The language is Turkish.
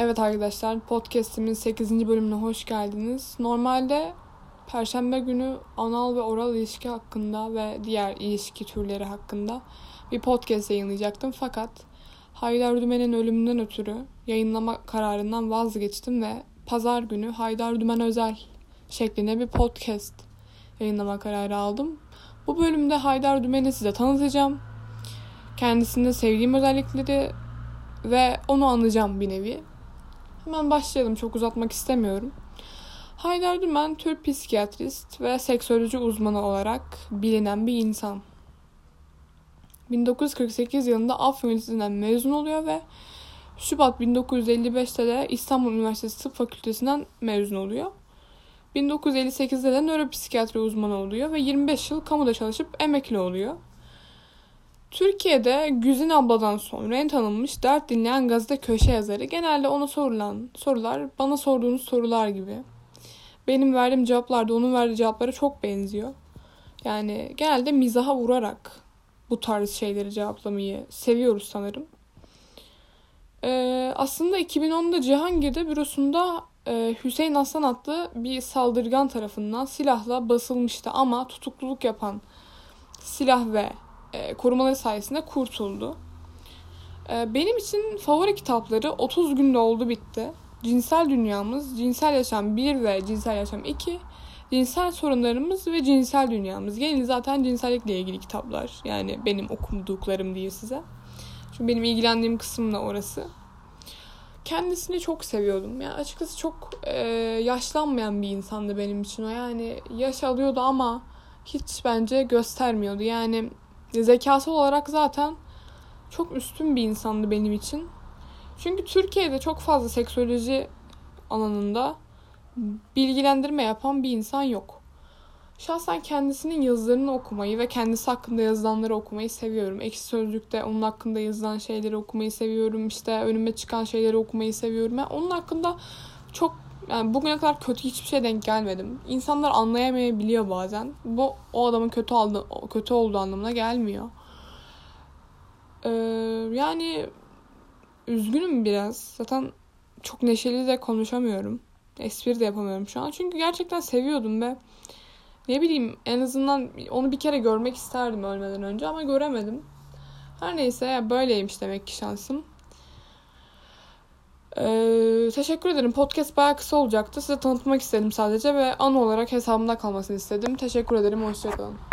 Evet arkadaşlar podcast'imin 8. bölümüne hoş geldiniz. Normalde Perşembe günü anal ve oral ilişki hakkında ve diğer ilişki türleri hakkında bir podcast yayınlayacaktım. Fakat Haydar Dümen'in ölümünden ötürü yayınlama kararından vazgeçtim ve pazar günü Haydar Dümen Özel şeklinde bir podcast yayınlama kararı aldım. Bu bölümde Haydar Dümen'i size tanıtacağım. Kendisinde sevdiğim özellikleri ve onu anlayacağım bir nevi. Hemen başlayalım çok uzatmak istemiyorum. Haydar Dümen Türk psikiyatrist ve seksoloji uzmanı olarak bilinen bir insan. 1948 yılında Afyon Lisesi'nden mezun oluyor ve Şubat 1955'te de İstanbul Üniversitesi Tıp Fakültesinden mezun oluyor. 1958'de de nöropsikiyatri uzmanı oluyor ve 25 yıl kamuda çalışıp emekli oluyor. Türkiye'de Güzin abladan sonra en tanınmış dert dinleyen gazete köşe yazarı. Genelde ona sorulan sorular bana sorduğunuz sorular gibi. Benim verdiğim cevaplar da onun verdiği cevaplara çok benziyor. Yani genelde mizaha vurarak bu tarz şeyleri cevaplamayı seviyoruz sanırım. Ee, aslında 2010'da Cihangir'de bürosunda e, Hüseyin Aslan adlı bir saldırgan tarafından silahla basılmıştı ama tutukluluk yapan silah ve e, korumaları sayesinde kurtuldu. E, benim için favori kitapları 30 günde oldu bitti. Cinsel dünyamız, cinsel yaşam 1 ve cinsel yaşam 2, cinsel sorunlarımız ve cinsel dünyamız. Geneli zaten cinsellikle ilgili kitaplar. Yani benim okuduklarım değil size. Çünkü benim ilgilendiğim kısım da orası. Kendisini çok seviyordum. Yani açıkçası çok e, yaşlanmayan bir insandı benim için o. Yani yaş alıyordu ama hiç bence göstermiyordu. Yani zekası olarak zaten çok üstün bir insandı benim için. Çünkü Türkiye'de çok fazla seksoloji alanında bilgilendirme yapan bir insan yok. Şahsen kendisinin yazılarını okumayı ve kendisi hakkında yazılanları okumayı seviyorum. Ekşi Sözlük'te onun hakkında yazılan şeyleri okumayı seviyorum. İşte önüme çıkan şeyleri okumayı seviyorum. Yani onun hakkında çok yani bugüne kadar kötü hiçbir şey denk gelmedim. İnsanlar anlayamayabiliyor bazen. Bu o adamın kötü aldı, kötü olduğu anlamına gelmiyor. Ee, yani üzgünüm biraz. Zaten çok neşeli de konuşamıyorum. Espri de yapamıyorum şu an. Çünkü gerçekten seviyordum ve ne bileyim en azından onu bir kere görmek isterdim ölmeden önce ama göremedim. Her neyse ya böyleymiş demek ki şansım. Ee, teşekkür ederim. Podcast bayağı kısa olacaktı. Size tanıtmak istedim sadece ve an olarak hesabımda kalmasını istedim. Teşekkür ederim. Hoşçakalın.